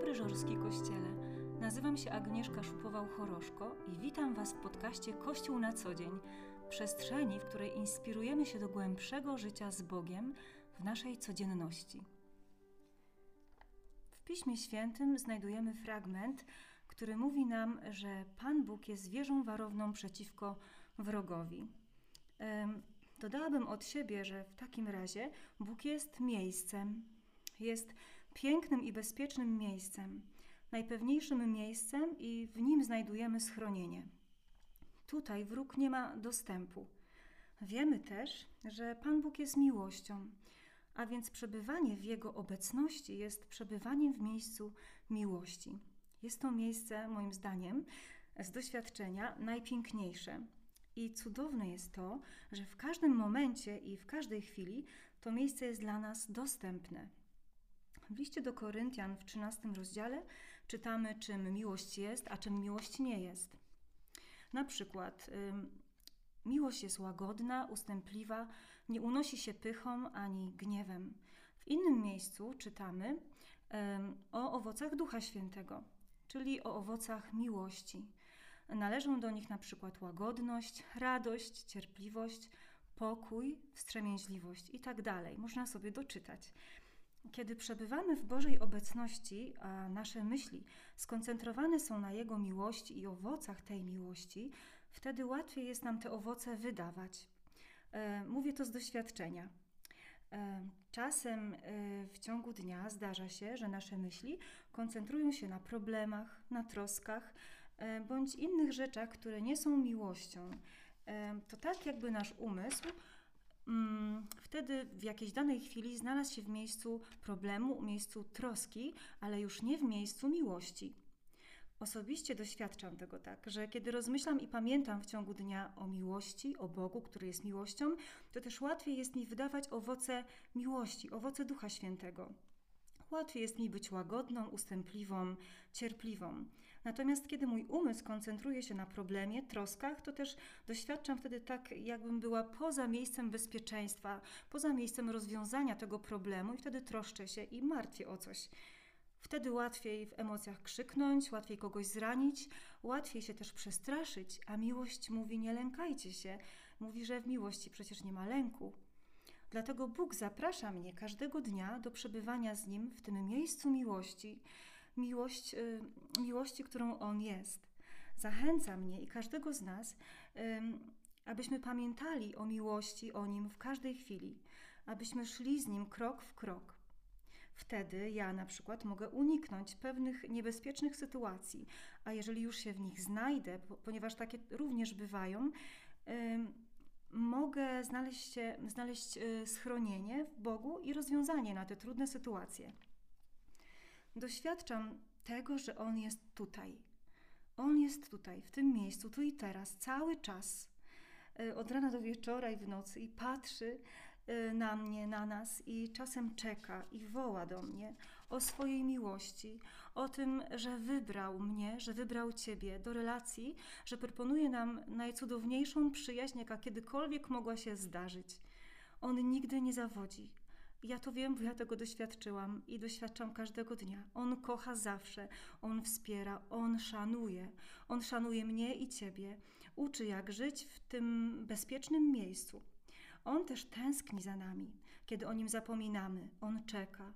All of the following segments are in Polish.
dobry Żorski Kościele. Nazywam się Agnieszka Szupował-Choroszko i witam Was w podcaście Kościół na co dzień, przestrzeni, w której inspirujemy się do głębszego życia z Bogiem w naszej codzienności. W Piśmie Świętym znajdujemy fragment, który mówi nam, że Pan Bóg jest wieżą warowną przeciwko wrogowi. Dodałabym od siebie, że w takim razie Bóg jest miejscem, jest pięknym i bezpiecznym miejscem, najpewniejszym miejscem i w nim znajdujemy schronienie. Tutaj wróg nie ma dostępu. Wiemy też, że Pan Bóg jest miłością, a więc przebywanie w Jego obecności jest przebywaniem w miejscu miłości. Jest to miejsce, moim zdaniem, z doświadczenia najpiękniejsze. I cudowne jest to, że w każdym momencie i w każdej chwili to miejsce jest dla nas dostępne. W liście do Koryntian w 13 rozdziale czytamy, czym miłość jest, a czym miłość nie jest. Na przykład, miłość jest łagodna, ustępliwa, nie unosi się pychą ani gniewem. W innym miejscu czytamy o owocach Ducha Świętego, czyli o owocach miłości. Należą do nich na przykład łagodność, radość, cierpliwość, pokój, wstrzemięźliwość i tak dalej. Można sobie doczytać. Kiedy przebywamy w Bożej obecności, a nasze myśli skoncentrowane są na Jego miłości i owocach tej miłości, wtedy łatwiej jest nam te owoce wydawać. E, mówię to z doświadczenia. E, czasem e, w ciągu dnia zdarza się, że nasze myśli koncentrują się na problemach, na troskach bądź innych rzeczach, które nie są miłością. To tak, jakby nasz umysł wtedy w jakiejś danej chwili znalazł się w miejscu problemu, w miejscu troski, ale już nie w miejscu miłości. Osobiście doświadczam tego tak, że kiedy rozmyślam i pamiętam w ciągu dnia o miłości, o Bogu, który jest miłością, to też łatwiej jest mi wydawać owoce miłości, owoce Ducha Świętego. Łatwiej jest mi być łagodną, ustępliwą, cierpliwą. Natomiast kiedy mój umysł koncentruje się na problemie, troskach, to też doświadczam wtedy tak, jakbym była poza miejscem bezpieczeństwa, poza miejscem rozwiązania tego problemu i wtedy troszczę się i martwię o coś. Wtedy łatwiej w emocjach krzyknąć, łatwiej kogoś zranić, łatwiej się też przestraszyć, a miłość mówi: Nie lękajcie się. Mówi, że w miłości przecież nie ma lęku. Dlatego Bóg zaprasza mnie każdego dnia do przebywania z Nim w tym miejscu miłości, miłość, y, miłości, którą On jest. Zachęca mnie i każdego z nas, abyśmy pamiętali o miłości, o Nim w każdej chwili, abyśmy szli z Nim krok w krok. Wtedy ja na przykład mogę uniknąć pewnych niebezpiecznych sytuacji, a jeżeli już się w nich znajdę, ponieważ takie również bywają, mogę znaleźć, znaleźć y, schronienie w Bogu i rozwiązanie na te trudne sytuacje. Doświadczam tego, że On jest tutaj. On jest tutaj, w tym miejscu, tu i teraz, cały czas, y, od rana do wieczora i w nocy, i patrzy y, na mnie, na nas, i czasem czeka i woła do mnie o swojej miłości, o tym, że wybrał mnie, że wybrał Ciebie do relacji, że proponuje nam najcudowniejszą przyjaźń, jaka kiedykolwiek mogła się zdarzyć. On nigdy nie zawodzi. Ja to wiem, bo ja tego doświadczyłam i doświadczam każdego dnia. On kocha zawsze, on wspiera, on szanuje. On szanuje mnie i Ciebie, uczy, jak żyć w tym bezpiecznym miejscu. On też tęskni za nami, kiedy o nim zapominamy. On czeka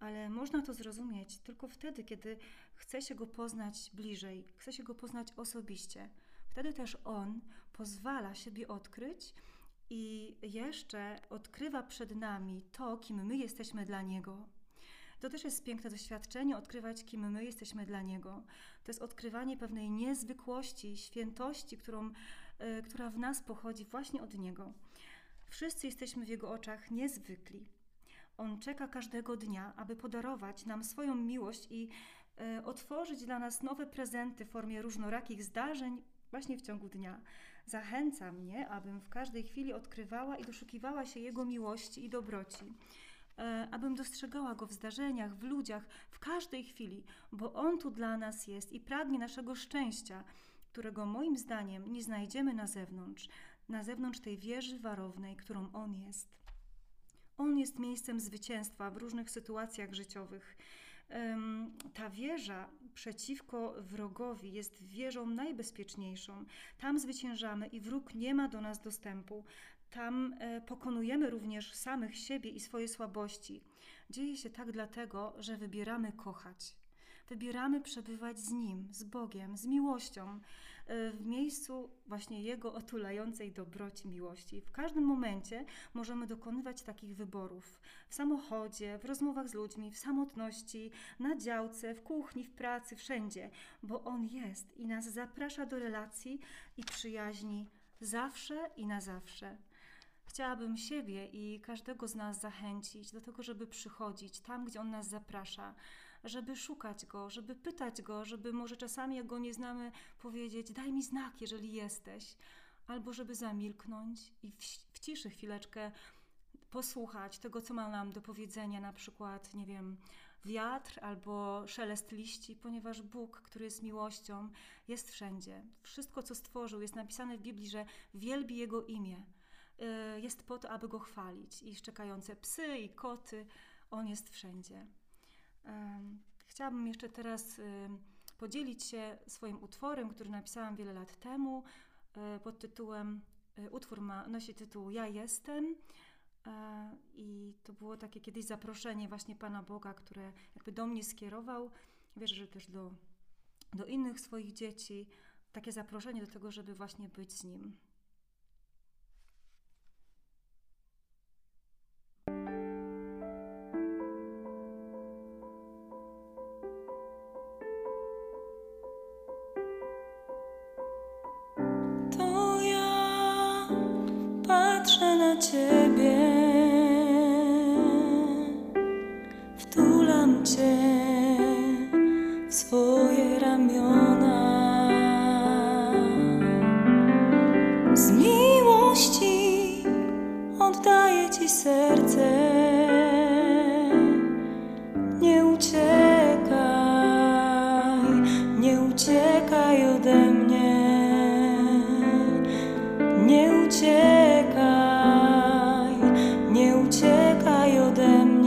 ale można to zrozumieć tylko wtedy, kiedy chce się go poznać bliżej, chce się go poznać osobiście. Wtedy też on pozwala siebie odkryć i jeszcze odkrywa przed nami to, kim my jesteśmy dla niego. To też jest piękne doświadczenie, odkrywać, kim my jesteśmy dla Niego. To jest odkrywanie pewnej niezwykłości, świętości, którą, y, która w nas pochodzi właśnie od Niego. Wszyscy jesteśmy w Jego oczach niezwykli. On czeka każdego dnia, aby podarować nam swoją miłość i e, otworzyć dla nas nowe prezenty w formie różnorakich zdarzeń właśnie w ciągu dnia. Zachęca mnie, abym w każdej chwili odkrywała i doszukiwała się Jego miłości i dobroci. E, abym dostrzegała Go w zdarzeniach, w ludziach, w każdej chwili, bo On tu dla nas jest i pragnie naszego szczęścia, którego moim zdaniem nie znajdziemy na zewnątrz, na zewnątrz tej wieży warownej, którą On jest. On jest miejscem zwycięstwa w różnych sytuacjach życiowych. ta wieża przeciwko wrogowi jest wieżą najbezpieczniejszą. Tam zwyciężamy i wróg nie ma do nas dostępu. Tam e, pokonujemy również samych siebie i swoje słabości. Dzieje się tak dlatego, że wybieramy kochać. Wybieramy przebywać z Nim, z Bogiem, z miłością, w miejscu właśnie Jego otulającej dobroci miłości. W każdym momencie możemy dokonywać takich wyborów. W samochodzie, w rozmowach z ludźmi, w samotności, na działce, w kuchni, w pracy, wszędzie, bo On jest i nas zaprasza do relacji i przyjaźni zawsze i na zawsze. Chciałabym siebie i każdego z nas zachęcić do tego, żeby przychodzić tam, gdzie On nas zaprasza, żeby szukać Go, żeby pytać Go, żeby może czasami, jak Go nie znamy, powiedzieć: Daj mi znak, jeżeli jesteś, albo żeby zamilknąć i w, w ciszy chwileczkę posłuchać tego, co ma nam do powiedzenia, na przykład, nie wiem, wiatr albo szelest liści, ponieważ Bóg, który jest miłością, jest wszędzie. Wszystko, co stworzył, jest napisane w Biblii, że wielbi Jego imię. Y, jest po to, aby Go chwalić. I szczekające psy i koty, On jest wszędzie. Chciałabym jeszcze teraz podzielić się swoim utworem, który napisałam wiele lat temu y, pod tytułem, y, utwór ma, nosi tytuł Ja jestem. I to było takie kiedyś zaproszenie właśnie Pana Boga, które jakby do mnie skierował. Wierzę, że też do, do innych swoich dzieci. Takie zaproszenie do tego, żeby właśnie być z Nim. ciebie, wtulam cię w swoje ramiona. Z miłości oddaję ci serce. i caio dentro.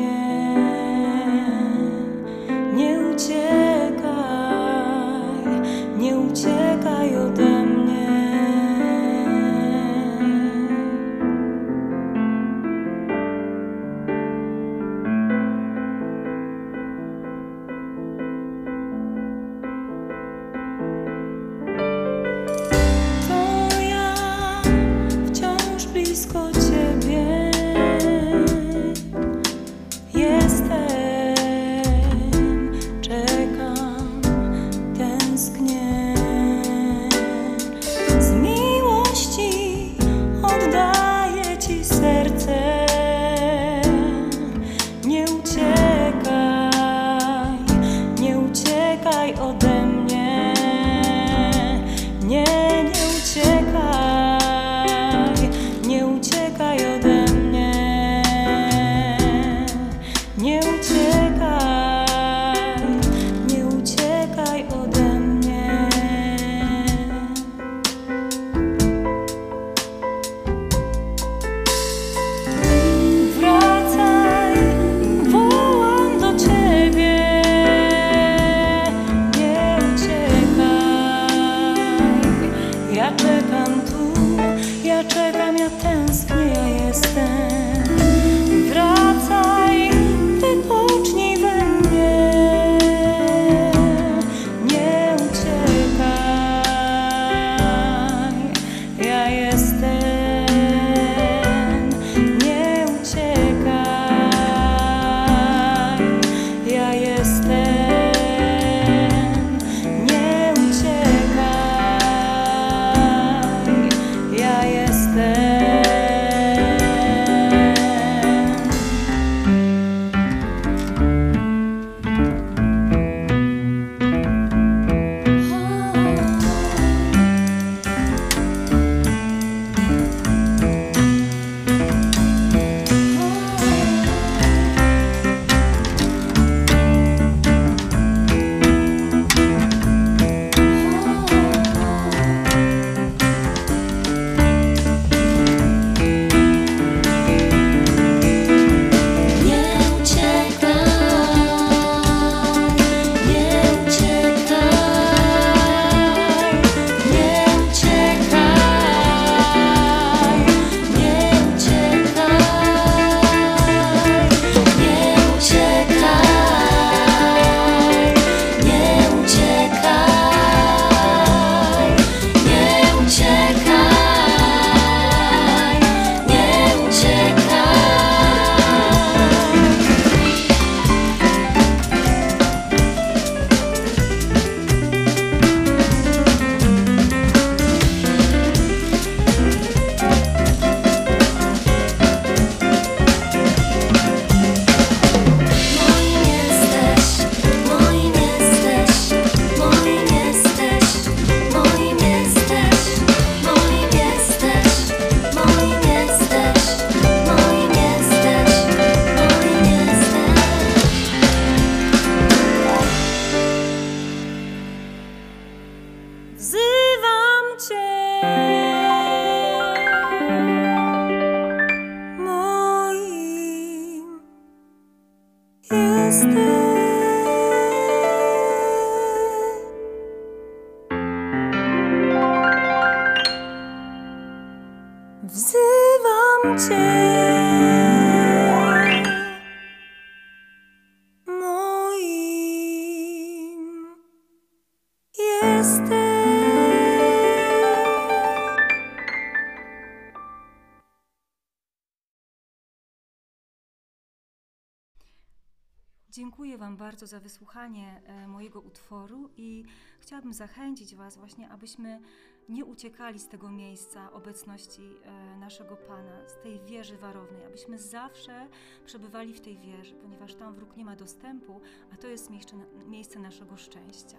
Oh. Dziękuję Wam bardzo za wysłuchanie e, mojego utworu i chciałabym zachęcić Was właśnie, abyśmy nie uciekali z tego miejsca obecności e, naszego Pana, z tej wieży warownej, abyśmy zawsze przebywali w tej wieży, ponieważ tam wróg nie ma dostępu, a to jest miejsce, miejsce naszego szczęścia.